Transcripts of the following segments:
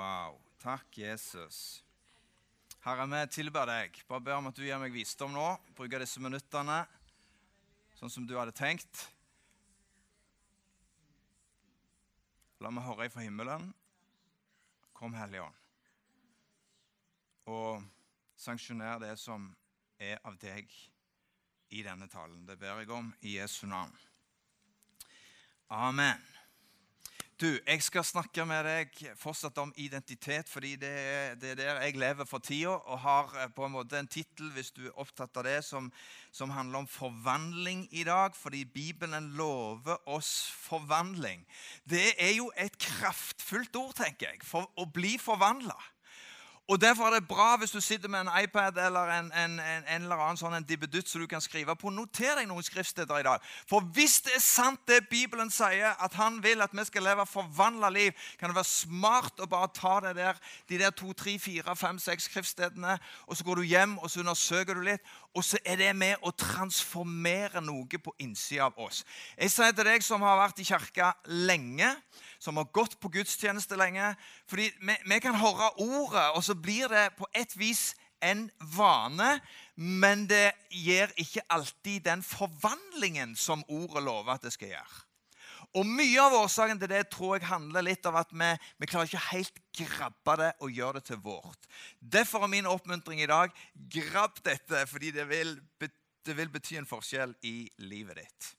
Wow. Takk, Jesus. Herre, vi tilber deg. Bare ber om at du gir meg visdom nå. Bruke disse minuttene sånn som du hadde tenkt. La meg høre ifra himmelen. Kom, Hellige Ånd. Og sanksjoner det som er av deg i denne talen. Det ber jeg om i Jesu navn. Amen. Du, Jeg skal snakke med deg fortsatt om identitet, fordi det er, det er der jeg lever for tida. Og har eh, på en måte en tittel hvis du er opptatt av det, som, som, handler om forvandling i dag. Fordi Bibelen lover oss forvandling. Det er jo et kraftfullt ord, tenker jeg, for å bli forvandla. Og Derfor er det bra hvis du sitter med en iPad eller en, en, en, en eller annen sånn dibbedutt som du kan skrive på. Noter deg noen skriftsteder i dag. For hvis det er sant det Bibelen sier, at han vil at vi skal leve forvandla liv, kan det være smart å bare ta det der, de der to, tre, fire, fem, seks skriftstedene, og så går du hjem og så undersøker du litt, og så er det med å transformere noe på innsida av oss. Jeg sier til deg som har vært i kirka lenge som har gått på gudstjeneste lenge. Fordi vi, vi kan høre ordet, og så blir det på et vis en vane, men det gir ikke alltid den forvandlingen som ordet lover at det skal gjøre. Og Mye av årsaken til det tror jeg handler litt av at vi, vi klarer ikke helt grabbe det og gjøre det til vårt. Derfor er min oppmuntring i dag grabb dette, fordi det vil, det vil bety en forskjell i livet ditt.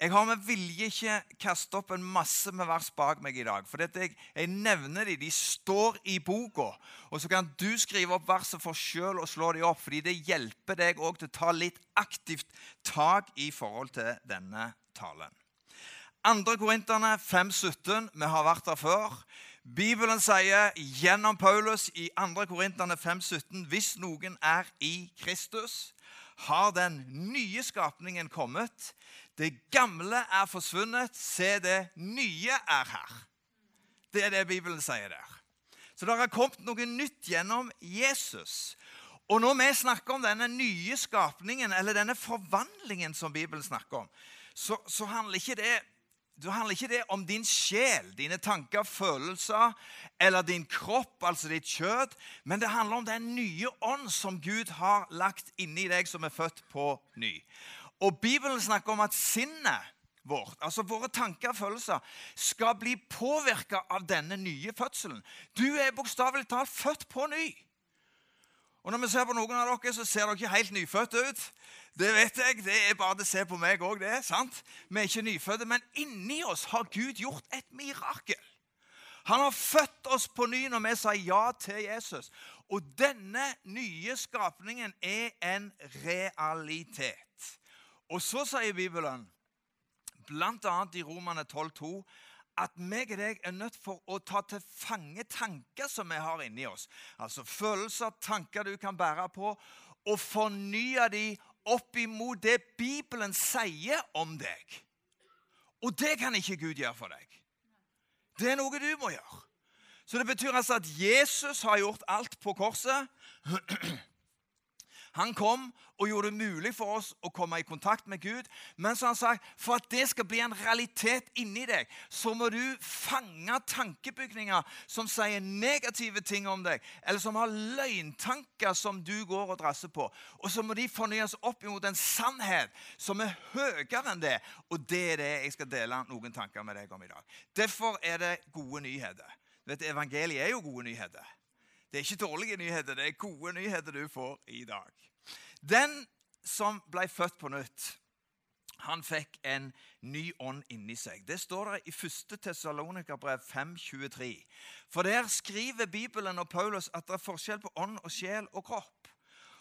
Jeg har med vilje ikke kastet opp en masse med vers bak meg i dag. For jeg, jeg, nevner de, de står i boka. Og så kan du skrive opp verset for sjøl og slå de opp. fordi det hjelper deg òg til å ta litt aktivt tak i forhold til denne talen. 2. Korinterne 5,17. Vi har vært der før. Bibelen sier gjennom Paulus i 2. Korinterne 5,17.: Hvis noen er i Kristus, har den nye skapningen kommet. Det gamle er forsvunnet, se, det nye er her. Det er det Bibelen sier der. Så det har kommet noe nytt gjennom Jesus. Og når vi snakker om denne nye skapningen, eller denne forvandlingen som Bibelen snakker om, så, så handler ikke det det handler ikke det om din sjel, dine tanker, følelser eller din kropp, altså ditt kjød, men det handler om den nye ånd som Gud har lagt inni deg, som er født på ny. Og Bibelen snakker om at sinnet vårt, altså våre tanker og følelser, skal bli påvirka av denne nye fødselen. Du er bokstavelig talt født på ny. Og Når vi ser på noen av dere, så ser dere ikke helt nyfødte ut. Det vet jeg. Det er bare det å se på meg òg, det. sant? Vi er ikke nyfødte, men inni oss har Gud gjort et mirakel. Han har født oss på ny når vi sa ja til Jesus. Og denne nye skapningen er en realitet. Og så sier Bibelen, bl.a. i Romane 12,2, at meg og deg er nødt for å ta til fange tanker som vi har inni oss. Altså følelser, tanker du kan bære på, og fornye de opp imot det Bibelen sier om deg. Og det kan ikke Gud gjøre for deg. Det er noe du må gjøre. Så det betyr altså at Jesus har gjort alt på korset. Han kom og gjorde det mulig for oss å komme i kontakt med Gud. Men så han sagt, for at det skal bli en realitet inni deg, så må du fange tankebygninger som sier negative ting om deg, eller som har løgntanker som du går og drasser på. Og så må de fornyes opp imot en sannhet som er høyere enn det. Og det er det jeg skal dele noen tanker med deg om i dag. Derfor er det gode nyheter. Vet, evangeliet er jo gode nyheter. Det er ikke dårlige nyheter, det er gode nyheter du får i dag. Den som ble født på nytt, han fikk en ny ånd inni seg. Det står der i 1. Tessalonikerbrev 5,23. For der skriver Bibelen og Paulus at det er forskjell på ånd og sjel og kropp.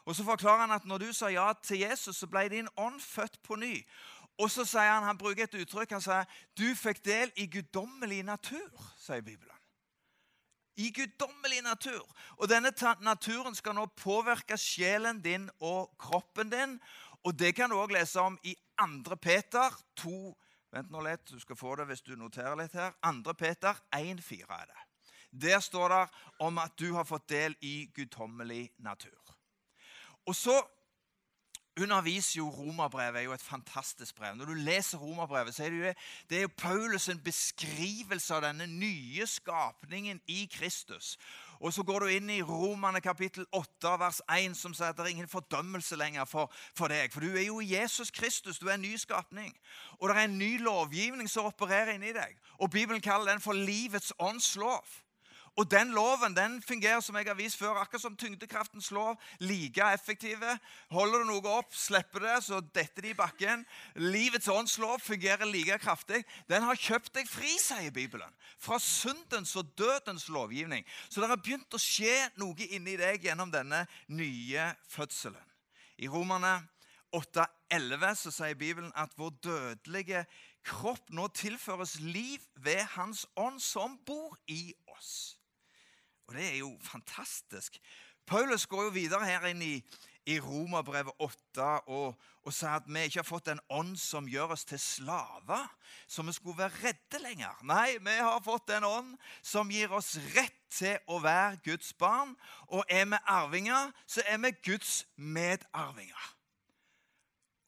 Og Så forklarer han at når du sa ja til Jesus, så ble din ånd født på ny. Og så sier han, han bruker et uttrykk han sier, du fikk del i guddommelig natur. sier Bibelen i guddommelig natur. Og denne naturen skal nå påvirke sjelen din og kroppen din. Og det kan du òg lese om i 2. Peter 2. Vent nå litt, du skal få det hvis du noterer litt her. 2. Peter 1,4 er det. Der står det om at du har fått del i guddommelig natur. Og så underviser jo Romerbrevet er jo et fantastisk brev. Når du leser Romerbrevet, så er det jo, det er jo Paulus' en beskrivelse av denne nye skapningen i Kristus. Og Så går du inn i Romane kapittel 8 vers 1, som sier at det er ingen fordømmelse lenger for, for, deg. For du er jo Jesus Kristus. Du er en ny skapning. Og det er en ny lovgivning som opererer inni deg. Og Bibelen kaller den for livets ånds lov. Og den loven den fungerer som jeg har vist før, akkurat som tyngdekraftens lov. Like effektive. Holder du noe opp, slipper det, så detter det i bakken. Livets ånds lov fungerer like kraftig. Den har kjøpt deg fri, sier Bibelen. Fra syndens og dødens lovgivning. Så det har begynt å skje noe inni deg gjennom denne nye fødselen. I Romerne 8,11 så sier Bibelen at vår dødelige kropp nå tilføres liv ved Hans ånd som bor i oss. Og det er jo fantastisk. Paulus går jo videre her inn i, i Romerbrevet 8 og, og sier at vi ikke har fått en ånd som gjør oss til slaver, så vi skulle være redde lenger. Nei, vi har fått en ånd som gir oss rett til å være Guds barn. Og er vi arvinger, så er vi Guds medarvinger.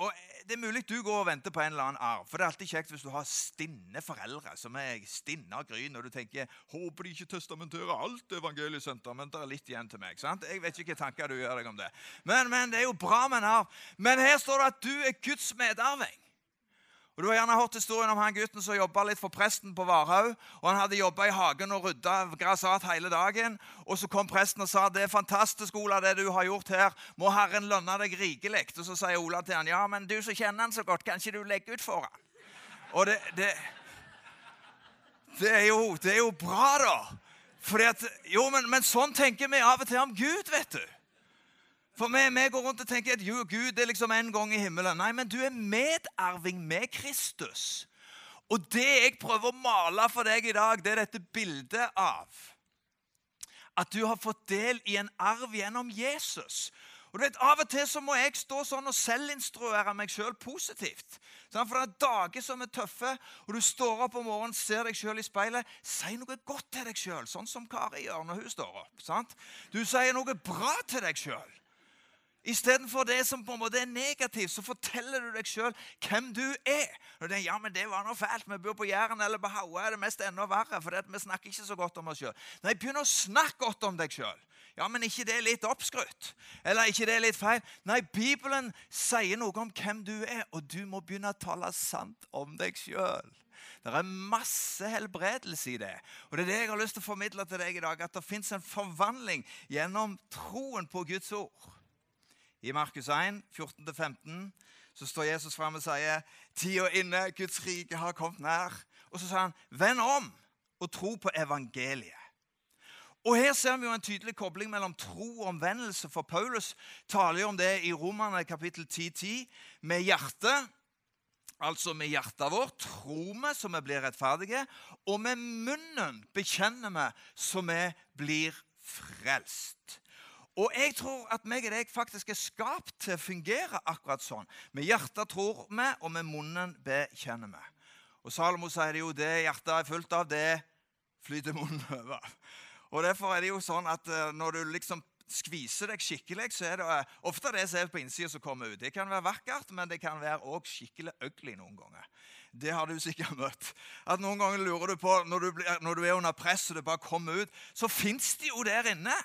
Og Det er mulig du går og venter på en eller annen arv. For det er alltid kjekt hvis du har stinne foreldre som er stinne av gryn, og du tenker 'Håper de ikke testamenterer alt evangeliesenter, men det er litt igjen til meg.' sant? Jeg vet ikke hvilke tanker du gjør deg om det. Men, men det er jo bra med en arv. Men her står det at du er Guds medarving. Og Du har gjerne hørt historien om han gutten som jobba litt for presten på Varhaug. og Han hadde jobba i hagen og rydda grassat hele dagen. Og Så kom presten og sa det er fantastisk, Ola, det du har gjort her. Må Herren lønne deg rikelig. Og Så sier Ola til han, ja, men du som kjenner han så godt, kan ikke du legge ut for han? Og det, det, det, er, jo, det er jo bra, da. At, jo, men, men sånn tenker vi av og til om Gud, vet du. For vi, vi, går rundt og tenker at Gud er liksom en gang i himmelen. Nei, men du er medarving med Kristus. Og det jeg prøver å male for deg i dag, det er dette bildet av at du har fått del i en arv gjennom Jesus. Og du vet, Av og til så må jeg stå sånn og selvinstruere meg sjøl positivt. For det er dager som er tøffe, og du står opp om morgenen, ser deg sjøl i speilet. Si noe godt til deg sjøl, sånn som Kari gjør når hun står opp. sant? Du sier noe bra til deg sjøl. Istedenfor det som på en måte er negativt, så forteller du deg sjøl hvem du er. Og det, ja, men det var noe fælt. Vi bor på Jæren eller på Haua. er det mest enda verre, for vi snakker ikke så godt om oss sjøl. Nei, begynn å snakke godt om deg sjøl. Ja, men ikke det er litt oppskrytt? Eller ikke det er litt feil? Nei, Bibelen sier noe om hvem du er, og du må begynne å tale sant om deg sjøl. Det er masse helbredelse i det. Og det er det jeg har lyst til å formidle til deg i dag. At det fins en forvandling gjennom troen på Guds ord. I Markus 1, 14-15 så står Jesus fram og sier tida inne, Guds rike har kommet nær. Og så sa han, vend om og tro på evangeliet. Og Her ser vi jo en tydelig kobling mellom tro og omvendelse. For Paulus taler jo om det i Romerne kapittel 10-10. Med hjertet, altså med hjertet vårt, tror vi så vi blir rettferdige. Og med munnen bekjenner vi så vi blir frelst. Og jeg tror at meg og deg faktisk er skapt til å fungere akkurat sånn. Med hjertet tror vi, og med munnen bekjenner vi. Og Salomo sier det jo det hjertet er fullt av, det flyter munnen over. Og Derfor er det jo sånn at eh, når du liksom skviser deg skikkelig, så er det uh, ofte det som er på innsida, som kommer ut. Det kan være vakkert, men det kan være også skikkelig ugly noen ganger. Det har du sikkert møtt. At Noen ganger lurer du på, når du, når du er under press og det bare kommer ut, så fins de jo der inne.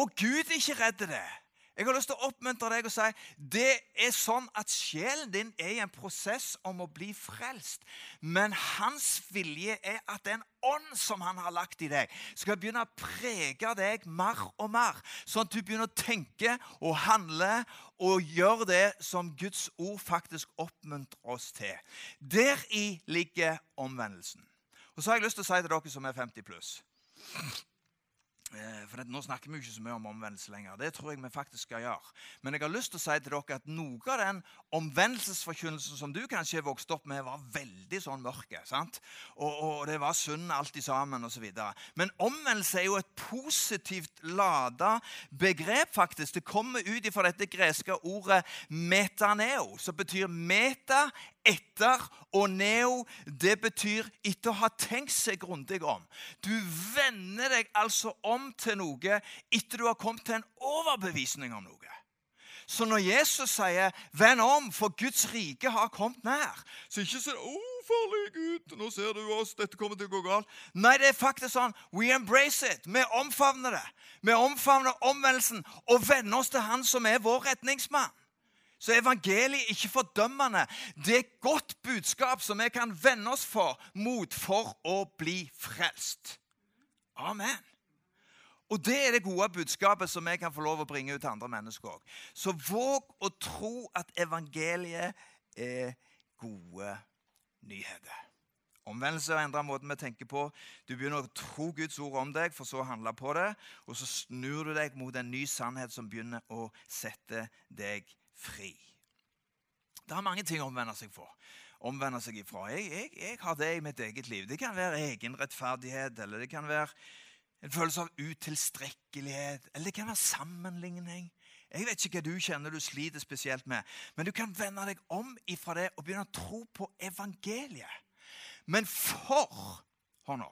Og Gud er ikke redd det. Jeg har lyst til å oppmuntre deg og si det er sånn at sjelen din er i en prosess om å bli frelst. Men hans vilje er at den ånd som han har lagt i deg, skal begynne å prege deg mer og mer. Sånn at du begynner å tenke og handle og gjøre det som Guds ord faktisk oppmuntrer oss til. Deri ligger omvendelsen. Og så har jeg lyst til å si til dere som er 50 pluss for Nå snakker vi ikke så mye om omvendelse lenger. Det tror jeg vi faktisk skal gjøre. Men jeg har lyst til å si til dere at noe av den omvendelsesforkynnelsen som du kanskje har vokst opp med, var veldig sånn mørke. sant? Og, og det var synd alt sammen osv. Men omvendelse er jo et positivt lada begrep, faktisk. Det kommer ut fra dette greske ordet metaneo, som betyr meta etter, og neo det betyr etter å ha tenkt seg grundig om. Du vender deg altså om til noe etter du har kommet til en overbevisning om noe. Så når Jesus sier 'venn om, for Guds rike har kommet nær', så ikke sånn 'Å, farlig Gud, nå ser du oss, dette kommer til å gå galt'. Nei, det er faktisk sånn 'we embrace it'. Vi omfavner det. Vi omfavner omvendelsen og venner oss til Han som er vår redningsmann. Så evangeliet er ikke fordømmende. Det er et godt budskap som vi kan vende oss for, mot for å bli frelst. Amen. Og det er det gode budskapet som vi kan få lov å bringe ut til andre mennesker òg. Så våg å tro at evangeliet er gode nyheter. Omvendelse og endre måten vi tenker på. Du begynner å tro Guds ord om deg, for så å handle på det. Og så snur du deg mot en ny sannhet som begynner å sette deg fri. Det er mange ting å omvende seg for. Omvende seg ifra. Jeg, jeg, jeg har det i mitt eget liv. Det kan være egen rettferdighet, eller det kan være en følelse av utilstrekkelighet, eller det kan være sammenligning. Jeg vet ikke hva du kjenner du sliter spesielt med, men du kan vende deg om ifra det og begynne å tro på evangeliet. Men for hånda,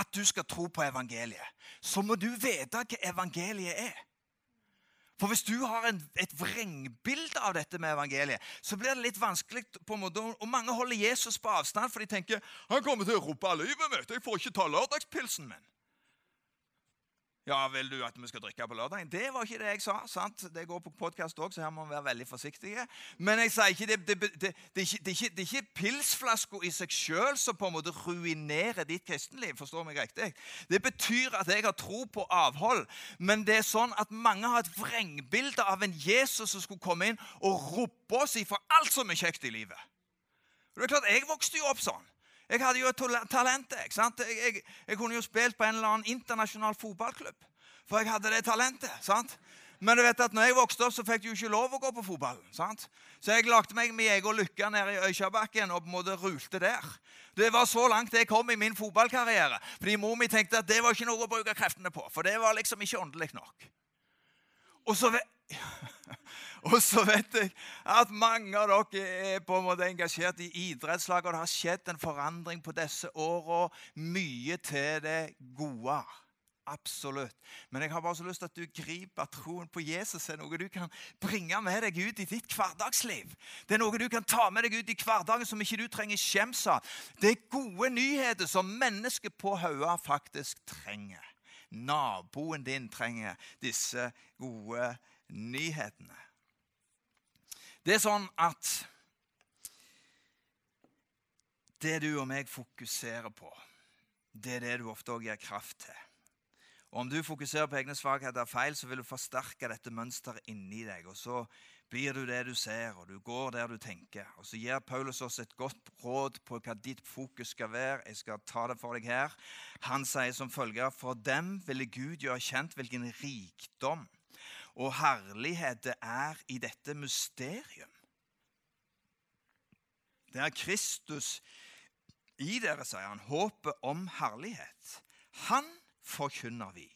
at du skal tro på evangeliet, så må du vite hva evangeliet er. For Hvis du har en, et vrengbilde av dette med evangeliet, så blir det litt vanskelig. på en måte, og Mange holder Jesus på avstand, for de tenker han kommer til å rope livet mitt. Jeg får ikke ta lørdagspilsen min. Ja, vil du at vi skal drikke på lørdag? Det var ikke det jeg sa. sant? Det går på podkast òg, så her må vi være veldig forsiktige. Men jeg sier ikke, det, det, det, det, er ikke, det, er ikke, pilsflaska i seg sjøl som på en måte ruinerer ditt kristenliv. forstår meg riktig. Det betyr at jeg har tro på avhold, men det er sånn at mange har et vrengbilde av en Jesus som skulle komme inn og rope oss ifra alt som er kjekt i livet. Det er klart, Jeg vokste jo opp sånn. Jeg hadde jo et talent. sant? jeg, jeg, jeg, kunne jo spilt på en eller annen internasjonal fotballklubb. For jeg hadde det talentet. sant? Men du vet at når jeg vokste opp, så fikk jeg jo ikke lov å gå på fotballen. sant? Så jeg lagde meg min egen lykke nede i Øykjabakken og på en måte rulte der. Det var så langt jeg kom i min fotballkarriere. Fordi mor mi tenkte at det var ikke noe å bruke kreftene på. For det var liksom ikke åndelig nok. Og så, og så vet jeg at mange av dere er på en måte engasjert i idrettslag, og det har skjedd en forandring på disse åra. Mye til det gode. Absolutt. Men jeg har bare så lyst til at du griper troen på Jesus er noe du kan bringe med deg ut i ditt hverdagsliv. Det er noe du kan ta med deg ut i hverdagen som ikke du trenger skjems av. Det er gode nyheter som mennesker på Haua faktisk trenger. Naboen din trenger disse gode nyhetene. Det er sånn at det du og meg fokuserer på, det er det du ofte òg gir kraft til. Og Om du fokuserer på egne svakheter feil, så vil du forsterke dette mønsteret inni deg. og Så blir du det du ser, og du går der du tenker. Og Så gir Paulus oss et godt råd på hva ditt fokus skal være. Jeg skal ta det for deg her. Han sier som følger.: For dem ville Gud gjøre kjent hvilken rikdom og herlighet det er i dette mysterium. Det er Kristus i dere, sier han, håpet om herlighet. Han forkynner vi.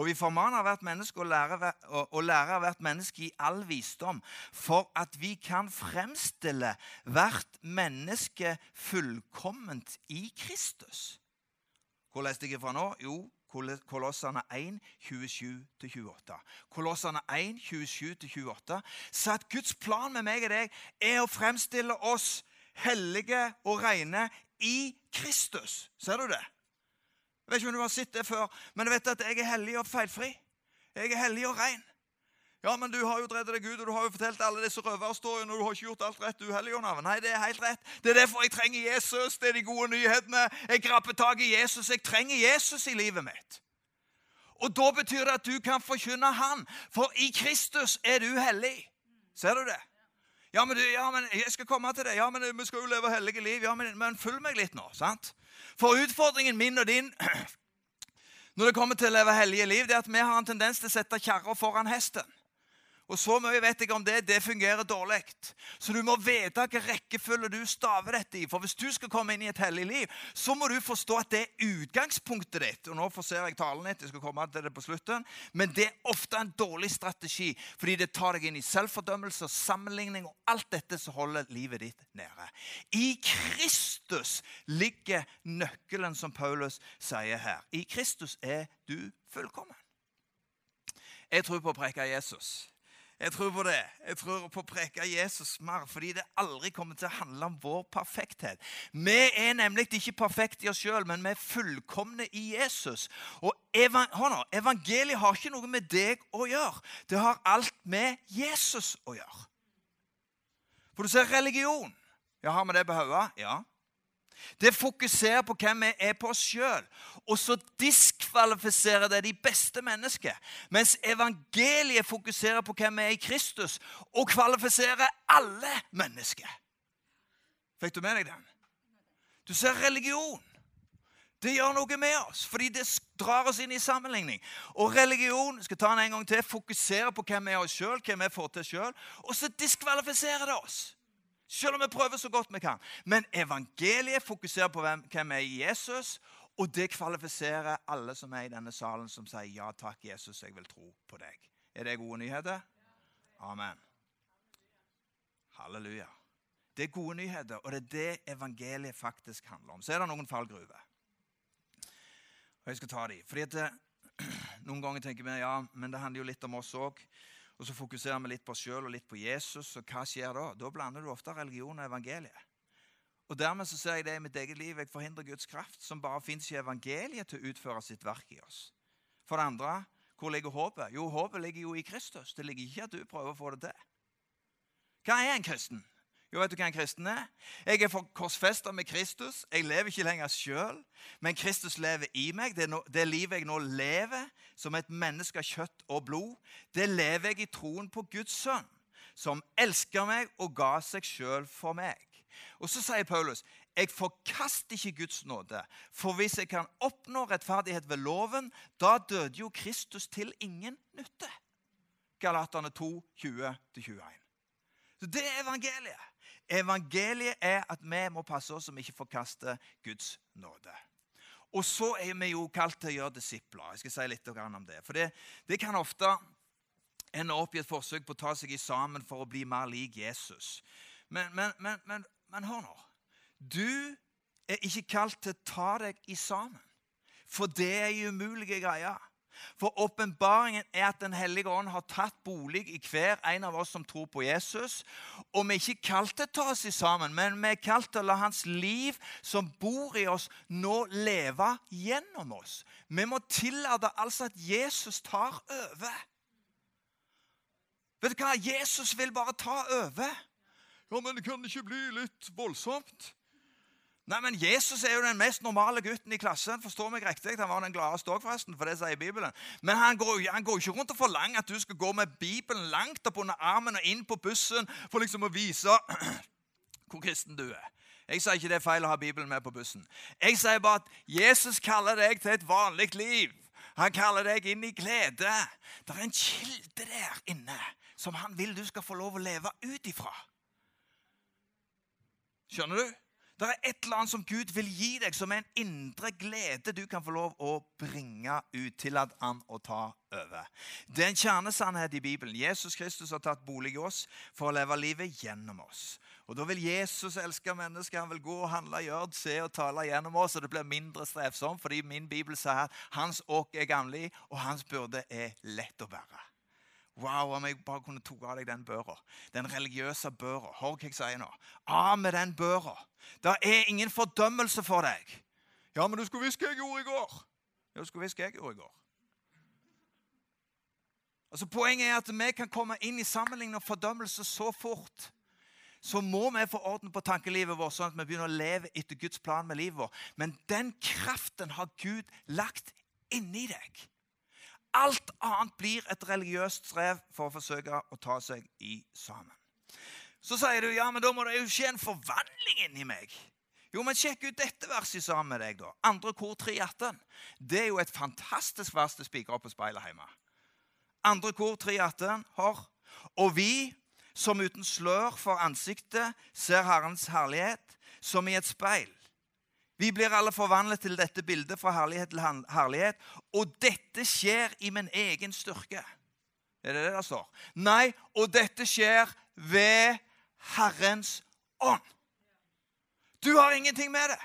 Og vi formaner hvert menneske å lære, å lære hvert menneske i all visdom, for at vi kan fremstille hvert menneske fullkomment i Kristus. Hvor leste jeg fra nå? Jo, Kolossene 1, 27-28. Kolossene 1, 27-28 Så at Guds plan med meg og deg er å fremstille oss hellige og rene i Kristus. Ser du det? Jeg vet ikke om du har sett det før, men du vet at jeg er hellig og feilfri. Jeg er hellig og ren. Ja, men du har jo drevet deg ut, og du har jo fortalt alle disse røverhistoriene, og du har ikke gjort alt rett, du navn. Nei, det er helt rett. Det er derfor jeg trenger Jesus. Det er de gode nyhetene. Jeg grapper tak i Jesus. Jeg trenger Jesus i livet mitt. Og da betyr det at du kan forkynne Han, for i Kristus er du hellig. Ser du det? Ja men, du, ja, men jeg skal komme til det. Ja, men vi skal jo leve hellige liv. Ja, men, men følg meg litt nå. sant? For utfordringen min og din når det kommer til å leve hellige liv, det er at vi har en tendens til å sette kjerra foran hesten. Og så mye vet jeg om det. Det fungerer dårlig. Så du må vite hvilken rekkefølge du staver dette i. For hvis du skal komme inn i et hellig liv, så må du forstå at det er utgangspunktet ditt. Og nå forser jeg talen litt, jeg skal komme til det på slutten. Men det er ofte en dårlig strategi, fordi det tar deg inn i selvfordømmelse og sammenligning og alt dette som holder livet ditt nede. I Kristus ligger nøkkelen, som Paulus sier her. I Kristus er du fullkommen. Jeg tror på å preke Jesus. Jeg tror på det. Jeg tror på å preke Jesus mer, fordi det aldri kommer til å handle om vår perfekthet. Vi er nemlig ikke perfekte i oss sjøl, men vi er fullkomne i Jesus. Og evangeliet har ikke noe med deg å gjøre. Det har alt med Jesus å gjøre. For du ser religion. Ja, Har vi det på hodet? Ja. Det fokuserer på hvem vi er på oss sjøl. Og så diskvalifiserer det de beste mennesker. Mens evangeliet fokuserer på hvem vi er i Kristus, og kvalifiserer alle mennesker. Fikk du med deg den? Du ser religion. Det gjør noe med oss, fordi det drar oss inn i sammenligning. Og religion skal ta den en gang til, fokuserer på hvem vi er oss sjøl, hvem vi får til sjøl, og så diskvalifiserer det oss. Selv om vi prøver så godt vi kan. Men evangeliet fokuserer på hvem, hvem er Jesus, og det kvalifiserer alle som er i denne salen, som sier ja takk, Jesus, jeg vil tro på deg. Er det gode nyheter? Amen. Halleluja. Det er gode nyheter, og det er det evangeliet faktisk handler om. Så er det noen fallgruver. Og jeg skal ta dem. Fordi at det, Noen ganger tenker vi ja, men det handler jo litt om oss òg. Og så fokuserer vi litt på oss sjøl og litt på Jesus. Og hva skjer da? Da blander du ofte religion og evangeliet. Og Dermed så ser jeg det i mitt eget liv. Jeg forhindrer Guds kraft, som bare fins i evangeliet, til å utføre sitt verk i oss. For det andre, hvor ligger håpet? Jo, håpet ligger jo i Kristus. Det ligger ikke at du prøver å få det til. Hva er en kristen? Jo, vet du hva en kristen er? Jeg er korsfesta med Kristus. Jeg lever ikke lenger sjøl, men Kristus lever i meg. Det, no, det, livet jeg nå lever som et menneske av kjøtt og blod, det lever jeg i troen på Guds sønn, som elsker meg og ga seg sjøl for meg. Og så sier Paulus jeg forkaster ikke Guds nåde, for hvis jeg kan oppnå rettferdighet ved loven, da døde jo Kristus til ingen nytte. Galaterne 2, 20-21. Så Det er evangeliet. Evangeliet er at vi må passe oss som ikke forkaster Guds nåde. Og så er vi jo kalt til å gjøre disipler. Jeg skal si litt om det. For det, det kan ofte ende opp i et forsøk på å ta seg sammen for å bli mer lik Jesus. Men, men, men, men, men hør nå. Du er ikke kalt til å ta deg i sammen. For det er umulige greier. For åpenbaringen er at Den hellige ånd har tatt bolig i hver en av oss som tror på Jesus. Og vi er ikke kalt til å ta oss sammen, men vi er kalt til å la hans liv som bor i oss, nå leve gjennom oss. Vi må tillate altså at Jesus tar over. Vet du hva? Jesus vil bare ta over. Ja, Men det kan ikke bli litt voldsomt? Nei, men Jesus er jo den mest normale gutten i klassen. forstår meg riktig. Han var den gladeste òg, forresten. for det sier Bibelen. Men han går, han ikke rundt og forlanger at du skal gå med Bibelen langt opp under armen og inn på bussen for liksom å vise hvor kristen du er. Jeg sier ikke det er feil å ha Bibelen med på bussen. Jeg sier bare at Jesus kaller deg til et vanlig liv. Han kaller deg inn i glede. Det er en kilde der inne som han vil du skal få lov å leve ut ifra. Skjønner du? Det er et eller annet som Gud vil gi deg, som er en indre glede du kan få lov å bringe ut. Tillat han å ta over. Det er en kjernesannhet i Bibelen. Jesus Kristus har tatt bolig i oss for å leve livet gjennom oss. Og Da vil Jesus elske mennesker. Han vil gå og handle, gjøre, se og tale gjennom oss. og Det blir mindre strevsomt, fordi min bibel sier at hans åk er gamlig, og hans byrde er lett å bære. Wow, om jeg bare kunne tatt av deg den børa. Den religiøse børa. Hør hva jeg sier nå. Av med den børa. Det er ingen fordømmelse for deg. Ja, men du skulle visst hva jeg gjorde i går. Ja, du skulle visst hva jeg gjorde i går. Altså, Poenget er at vi kan komme inn i sammenligning og fordømmelse så fort. Så må vi få orden på tankelivet vårt, sånn at vi begynner å leve etter Guds plan med livet vårt. Men den kraften har Gud lagt inni deg. Alt annet blir et religiøst strev for å forsøke å ta seg i sammen. Så sier du ja, men da må det jo skje en forvandling inni meg. Jo, men Sjekk ut dette verset sammen med deg. da. Andre kor 3,18. Det er jo et fantastisk vers til spikre opp på speilet hjemme. Andre kor 3,18. har Og vi som uten slør for ansiktet ser Herrens herlighet som i et speil. Vi blir alle forvandlet til dette bildet fra herlighet til herlighet. Og dette skjer i min egen styrke. Er det det det står? Nei, og dette skjer ved Herrens ånd. Du har ingenting med det.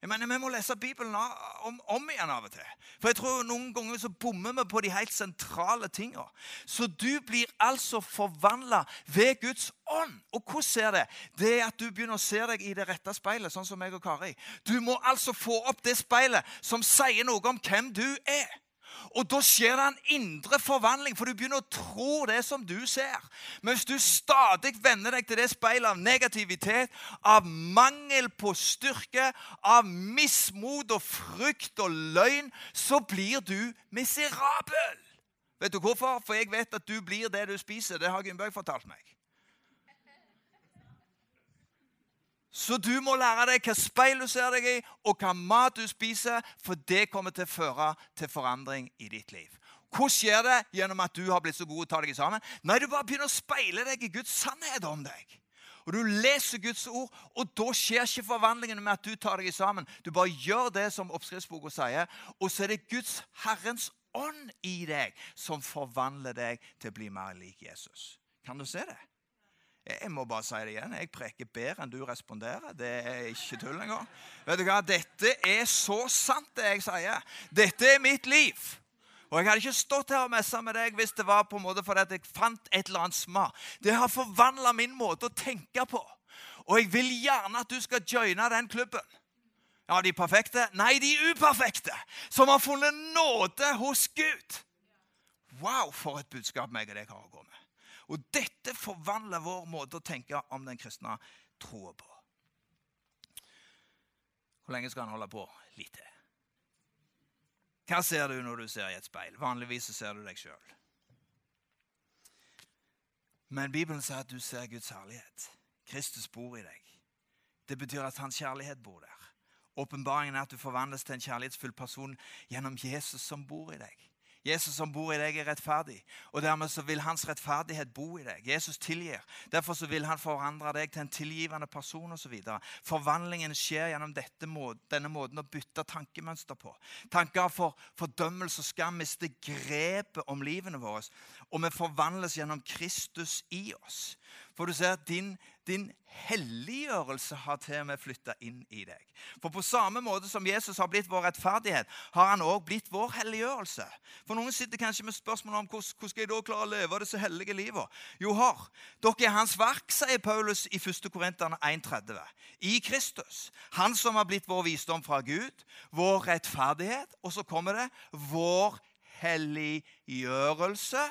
Jeg mener, Vi må lese Bibelen om, om, igjen av og til. For jeg tror Noen ganger så bommer vi på de helt sentrale tingene. Så du blir altså forvandla ved Guds ånd. Og hvordan ser det? Det er at du begynner å se deg i det rette speilet, sånn som meg og Kari. Du må altså få opp det speilet som sier noe om hvem du er. Og da skjer det en indre forvandling, for du begynner å tro det som du ser. Men hvis du stadig vender deg til det speilet av negativitet, av mangel på styrke, av mismot og frykt og løgn, så blir du miserabel. Vet du hvorfor? For jeg vet at du blir det du spiser. Det har Gunnbjørg fortalt meg. Så du må lære deg hva speil du ser deg i, og hva mat du spiser, for det kommer til å føre til forandring i ditt liv. Hvordan skjer det? Gjennom at du har blitt så god å ta deg sammen? Nei, du bare begynner å speile deg i Guds sannhet om deg. Og Du leser Guds ord, og da skjer ikke forvandlingen med at du tar deg sammen. Du bare gjør det som oppskriftsboka sier, og så er det Guds Herrens ånd i deg som forvandler deg til å bli mer lik Jesus. Kan du se det? Jeg må bare si det igjen. Jeg preker bedre enn du responderer. Det er ikke tull engang. Vet du hva? Dette er så sant, det jeg sier. Dette er mitt liv. Og Jeg hadde ikke stått her og messa med deg hvis det var på en måte fordi jeg fant et eller annet smak. Det har forvandla min måte å tenke på. Og jeg vil gjerne at du skal joine den klubben. Ja, De perfekte? Nei, de uperfekte. Som har funnet nåde hos Gud. Wow, for et budskap meg og deg har å gå med. Og dette forvandler vår måte å tenke om den kristne troa på. Hvor lenge skal han holde på? Til. Hva ser du når du ser i et speil? Vanligvis ser du deg sjøl. Men Bibelen sier at du ser Guds herlighet. Kristus bor i deg. Det betyr at hans kjærlighet bor der. Åpenbaringen er at du forvandles til en kjærlighetsfull person gjennom Jesus som bor i deg. Jesus som bor i deg, er rettferdig, og dermed så vil hans rettferdighet bo i deg. Jesus tilgir. Derfor så vil han forandre deg til en tilgivende person osv. Forvandlingen skjer gjennom må denne måten å bytte tankemønster på. Tanker for fordømmelse og skam mister grepet om livene våre, og vi forvandles gjennom Kristus i oss. For du ser at din, din helliggjørelse har til og med flytta inn i deg. For på samme måte som Jesus har blitt vår rettferdighet, har han òg blitt vår helliggjørelse. For Noen sitter kanskje med spørsmål om hvordan, skal jeg da klare å leve disse hellige livet. Jo, hør, dere er hans verk, sier Paulus i 1. Korinterne 1,30. I Kristus. Han som har blitt vår visdom fra Gud, vår rettferdighet, og så kommer det vår helliggjørelse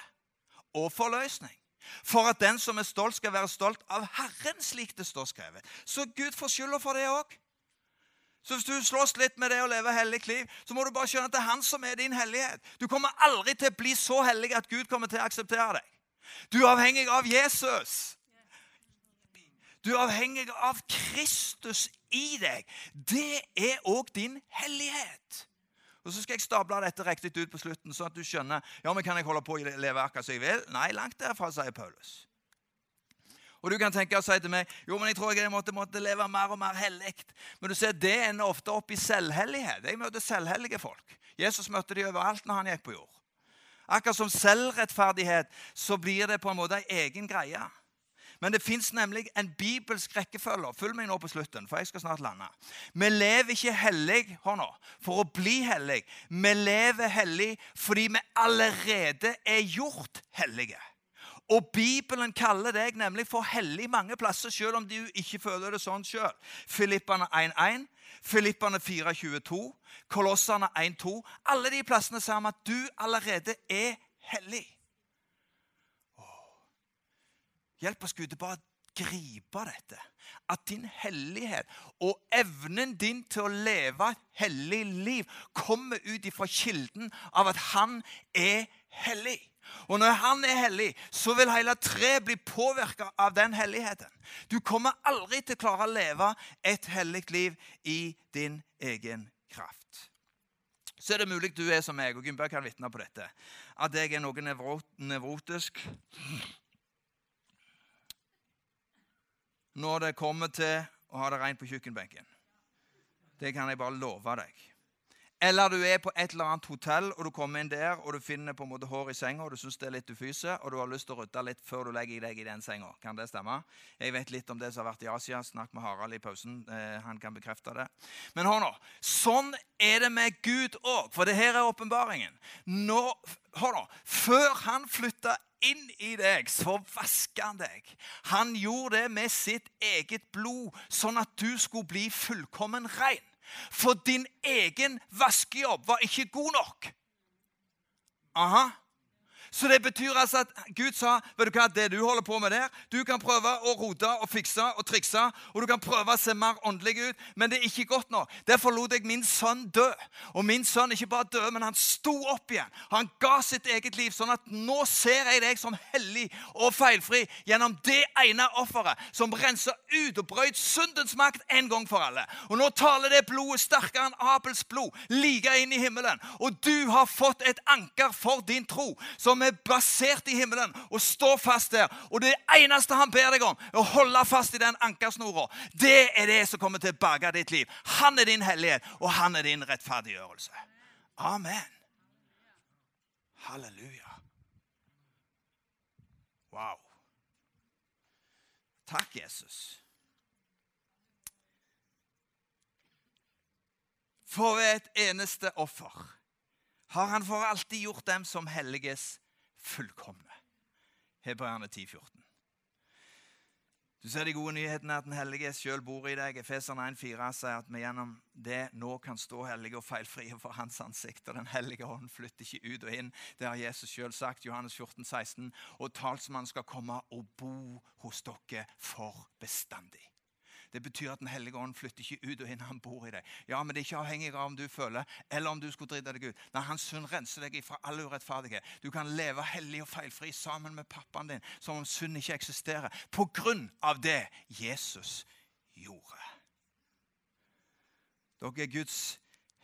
og forløsning. For at den som er stolt, skal være stolt av Herren, slik det står skrevet. Så Gud får skylda for det òg. Så hvis du slåss litt med det å leve hellig liv, så må du bare skjønne at det er han som er din hellighet. Du kommer aldri til å bli så hellig at Gud kommer til å akseptere deg. Du er avhengig av Jesus. Du er avhengig av Kristus i deg. Det er òg din hellighet. Og Så skal jeg stable dette riktig ut på slutten, sånn at du skjønner ja, men kan jeg holde på å leve akkurat som jeg vil. Nei, langt derfra, sier Paulus. Og Du kan tenke og si til meg jo, men jeg tror jeg måtte, måtte leve mer og mer hellig. Men du ser, det ender ofte opp i selvhellighet. Jeg møter selvhellige folk. Jesus møtte de overalt når han gikk på jord. Akkurat som selvrettferdighet så blir det på en måte ei egen greie. Men det fins nemlig en bibelsk rekkefølge. Følg meg nå på slutten, for jeg skal snart lande. Vi lever ikke hellig hør nå, for å bli hellig. Vi lever hellig fordi vi allerede er gjort hellige. Og Bibelen kaller deg nemlig for hellig mange plasser, selv om du ikke føler det sånn sjøl. Filippane 1.1, Filippane 4.22, Kolossene 1.2. Alle de plassene sier at du allerede er hellig. Hjelp oss, Gud, til bare gripe dette. At din hellighet og evnen din til å leve et hellig liv kommer ut ifra kilden av at han er hellig. Og når han er hellig, så vil hele treet bli påvirka av den helligheten. Du kommer aldri til å klare å leve et hellig liv i din egen kraft. Så er det mulig du er som meg, og Gunnberg kan vitne på dette, at jeg er noe nevrotisk når det kommer til å ha det rent på kjøkkenbenken. Det kan jeg bare love deg. Eller du er på et eller annet hotell og du kommer inn der og du finner på en måte hår i senga og du syns det er litt ufyse, og du har lyst til å rydde litt før du legger deg i den senga. Kan det stemme? Jeg vet litt om det som har vært i Asia. Snakk med Harald i pausen. Eh, han kan bekrefte det. Men hør nå. Sånn er det med Gud òg. For det her er åpenbaringen. Hør nå. Før han flytta inn i deg, så vasker han deg. Han gjorde det med sitt eget blod, sånn at du skulle bli fullkommen rein. For din egen vaskejobb var ikke god nok. Aha. Så det betyr altså at Gud sa vet du hva, det du holder på med der Du kan prøve å rote og fikse og trikse, og du kan prøve å se mer åndelig ut, men det er ikke godt nok. Derfor lot jeg min sønn dø. Og min sønn ikke bare døde, men han sto opp igjen. Han ga sitt eget liv, sånn at nå ser jeg deg som hellig og feilfri gjennom det ene offeret som renser ut og brøyt syndens makt en gang for alle. Og nå taler det blodet sterkere enn Abels blod, like inn i himmelen. Og du har fått et anker for din tro. som som er basert i himmelen, og står fast der. Og det eneste han ber deg om, er å holde fast i den ankersnora. Det er det som kommer til å berge ditt liv. Han er din hellighet, og han er din rettferdiggjørelse. Amen. Halleluja. Wow. Takk, Jesus. For ved et eneste offer har han for alltid gjort dem som helliges fullkomne. Hebreerne 10, 14. Du ser de gode nyhetene at Den hellige sjøl bor i deg. Efeserne 1,4 sier at vi gjennom det nå kan stå hellige og feilfrie for Hans ansikt. Og Den hellige hånd flytter ikke ut og inn. Det har Jesus sjøl sagt. Johannes 14, 16. Og talsmannen skal komme og bo hos dere for bestandig. Det betyr at Den hellige ånd flytter ikke ut og inn. Han bor i deg. Ja, Men det er ikke avhengig av om du føler eller om du skulle drite deg ut. Nei, Hans synd renser deg fra all urettferdighet. Du kan leve hellig og feilfri sammen med pappaen din som om synd ikke eksisterer. På grunn av det Jesus gjorde. Dere er Guds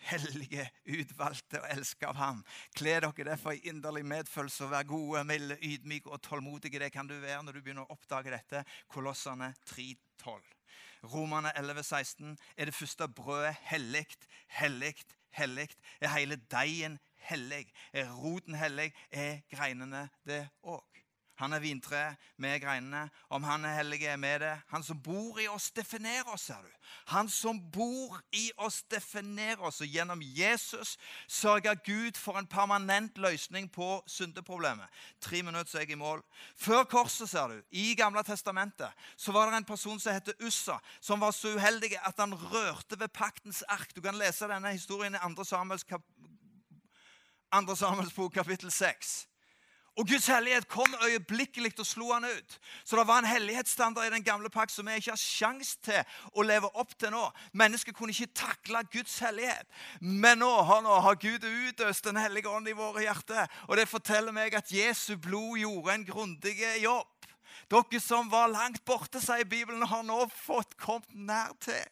hellige, utvalgte og elska av ham. Kle dere derfor i inderlig medfølelse og vær gode, milde, ydmyke og tålmodige. Det kan du være når du begynner å oppdage dette. Kolossene 3.12. Romerne 11, 16, er det første brødet hellig, hellig, hellig. Er hele deigen hellig? Er roten hellig? Er greinene det òg? Han er vintreet, vi er greinene. Om han er hellig, er vi det. Han som bor i oss, definerer oss, ser du. Han som bor i oss, definerer oss. Og gjennom Jesus sørger Gud for en permanent løsning på syndeproblemet. Tre minutter, så er jeg i mål. Før korset, ser du, i Gamle testamentet, så var det en person som heter Ussa, som var så uheldig at han rørte ved paktens ark. Du kan lese denne historien i 2. Samuels, kap 2. Samuels bok, kapittel 6. Og Guds hellighet kom øyeblikkelig og slo han ut. Så det var en hellighetsstandard i den gamle pakt som vi ikke har sjans til å leve opp til nå. Mennesket kunne ikke takle Guds hellighet. Men nå, nå har Gud utøst Den hellige ånd i våre hjerter. Og det forteller meg at Jesu blod gjorde en grundig jobb. Dere som var langt borte, sier Bibelen, har nå fått kommet nær til.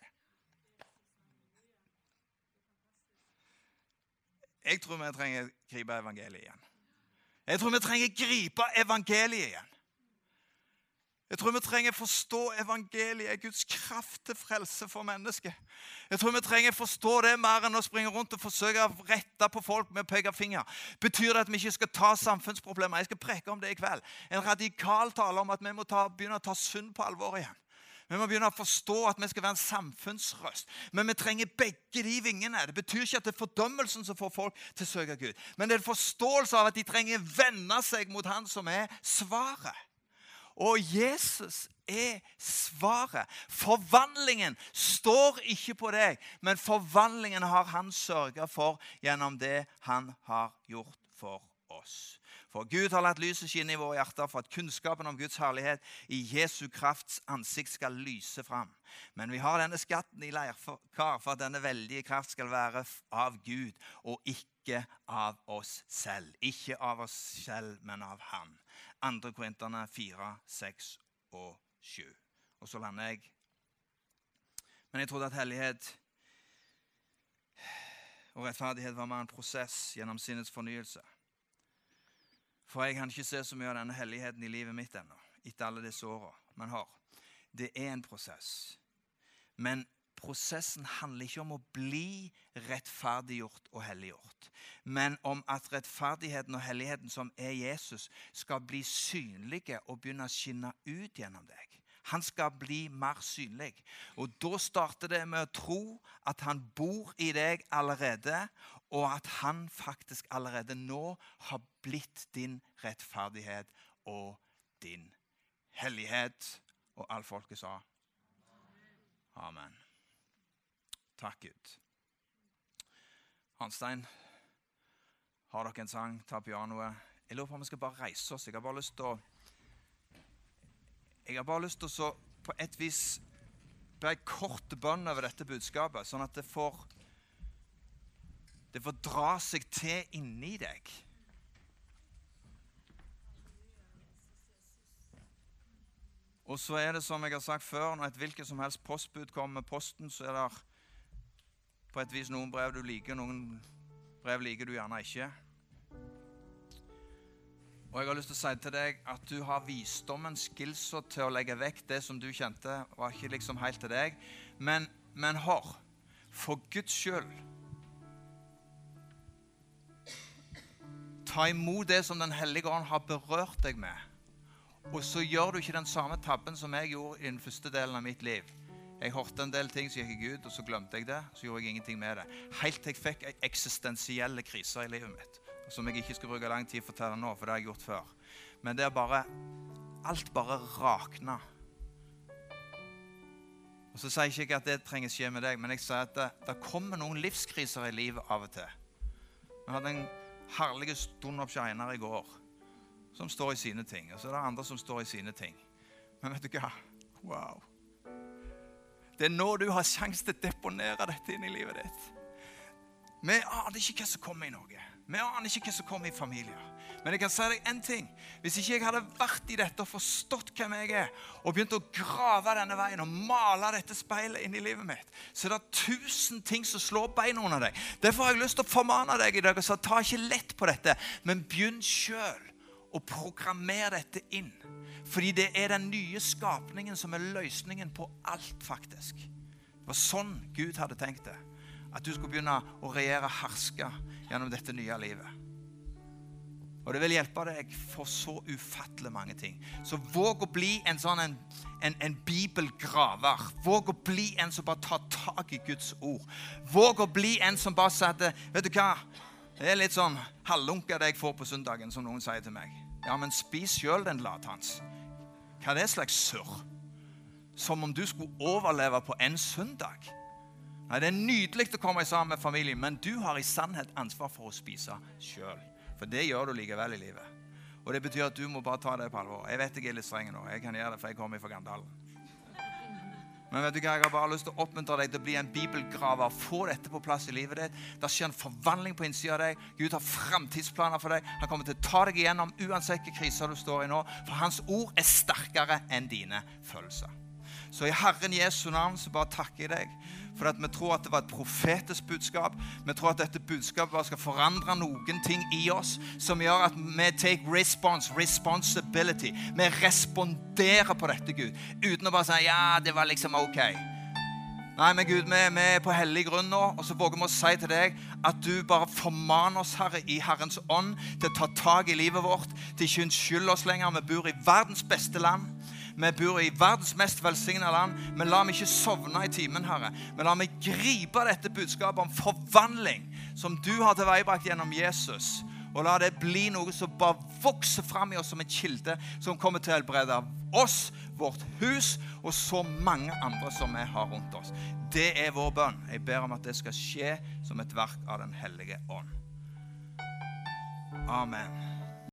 Jeg tror vi trenger å gripe evangeliet igjen. Jeg tror vi trenger gripe evangeliet igjen. Jeg tror vi trenger forstå evangeliet, Guds kraft til frelse for mennesket. Jeg tror vi trenger forstå det mer enn å springe rundt og forsøke å rette på folk med å peke finger. Betyr det at vi ikke skal ta samfunnsproblemer? Jeg skal preke om det i kveld. En radikal tale om at vi må ta, begynne å ta synd på alvor igjen. Vi må begynne å forstå at vi skal være en samfunnsrøst. Men vi trenger begge de vingene. Det betyr ikke at det er fordømmelsen som får folk til å søke Gud. Men det er en forståelse av at de trenger vende seg mot Han som er svaret. Og Jesus er svaret. Forvandlingen står ikke på deg, men forvandlingen har han sørga for gjennom det han har gjort for oss. For Gud har latt lyset skinne i våre hjerter for at kunnskapen om Guds herlighet i Jesu krafts ansikt skal lyse fram. Men vi har denne skatten i leirkar for at denne veldige kraft skal være av Gud og ikke av oss selv. Ikke av oss selv, men av Han. 2. Korinterne 4, 6 og 7. Og så lander jeg. Men jeg trodde at hellighet og rettferdighet var mer en prosess gjennom sinnets fornyelse. For jeg kan ikke se så mye av denne helligheten i livet mitt ennå, etter alle disse åra. man har. det er en prosess. Men prosessen handler ikke om å bli rettferdiggjort og helliggjort, men om at rettferdigheten og helligheten som er Jesus, skal bli synlige og begynne å skinne ut gjennom deg. Han skal bli mer synlig. Og Da starter det med å tro at han bor i deg allerede, og at han faktisk allerede nå har blitt din rettferdighet og din hellighet. Og alle folket sa Amen. Takk, Gud. Hanstein, har dere en sang? Ta pianoet. Jeg lurer på om vi skal bare reise oss. Jeg har bare lyst til å Jeg har bare lyst til å på et vis be en kort bønn over dette budskapet, sånn at det får Det får dra seg til inni deg. Og så er det som jeg har sagt før, når et hvilket som helst postbud kommer med posten, så er det på et vis noen brev du liker, noen brev liker du gjerne ikke. Og jeg har lyst til å si til deg at du har visdommen, skillsa til å legge vekk det som du kjente var ikke liksom helt til deg. Men, men hør, for Guds skyld Ta imot det som Den hellige ånd har berørt deg med. Og så gjør du ikke den samme tabben som jeg gjorde i den første delen av mitt liv. Jeg hørte en del ting, så gikk jeg ut, og så glemte jeg det. Så gjorde jeg ingenting med det. Helt til jeg fikk eksistensielle kriser i livet mitt. Som jeg ikke skal bruke lang tid på å fortelle nå, for det har jeg gjort før. Men det er bare Alt bare rakna. Og Så sier jeg ikke at det trenger skje med deg, men jeg sier at det, det kommer noen livskriser i livet av og til. Vi hadde en herlig stund opp Einar i går som står i sine ting. Og så er det andre som står i sine ting. Men vet du hva? Wow. Det er nå du har sjanse til å deponere dette inn i livet ditt. Vi aner ikke hva som kommer i Norge. Vi aner ikke hva som kommer i familier. Men jeg kan si deg en ting. Hvis ikke jeg hadde vært i dette og forstått hvem jeg er, og begynt å grave denne veien og male dette speilet inn i livet mitt, så er det tusen ting som slår beina under deg. Derfor har jeg lyst til å formane deg i dag og si ta ikke lett på dette, men begynn sjøl å programmere dette inn. Fordi det er den nye skapningen som er løsningen på alt, faktisk. Det var sånn Gud hadde tenkt det. At du skulle begynne å regjere herske gjennom dette nye livet. Og det vil hjelpe deg for så ufattelig mange ting. Så våg å bli en sånn en, en, en, bibelgraver. Våg å bli en som bare tar tak i Guds ord. Våg å bli en som bare sier at Vet du hva? Det er litt sånn halvlunka det jeg får på søndagen, som noen sier til meg. Ja, men spis sjøl den latans. Hva er det slags surr? Som om du skulle overleve på en søndag. Nei, Det er nydelig å komme sammen med familien, men du har i sannhet ansvar for å spise sjøl. For det gjør du likevel i livet. Og det betyr at du må bare ta det på alvor. Jeg vet jeg er litt streng nå. Jeg kan gjøre det, for jeg kommer fra Gandalen. Men vet du hva, jeg har bare lyst til å oppmuntre deg til å bli en bibelgraver. Få dette på plass i livet ditt. Det skjer en forvandling på innsida av deg. Gud har framtidsplaner for deg. Han kommer til å ta deg igjennom uansett hvilke kriser du står i nå. For hans ord er sterkere enn dine følelser. Så i Herren Jesu navn så bare takker jeg deg for at vi tror at det var et profetisk budskap. Vi tror at dette budskapet bare skal forandre noen ting i oss som gjør at vi take response, responsibility. Vi responderer på dette, Gud, uten å bare si ja, det var liksom ok. Nei, men Gud, vi, er på hellig grunn nå, og så våger vi å si til deg at du bare formaner oss, Herre, i Herrens ånd til å ta tak i livet vårt, til ikke unnskylde oss lenger. Vi bor i verdens beste land. Vi bor i verdens mest velsigna land. Men la meg ikke sovne i timen, Herre. Men la meg gripe dette budskapet om forvandling som du har tilveiebrakt gjennom Jesus. Og la det bli noe som bare vokser fram i oss som en kilde som kommer til å helbrede oss, vårt hus og så mange andre som vi har rundt oss. Det er vår bønn. Jeg ber om at det skal skje som et verk av Den hellige ånd. Amen.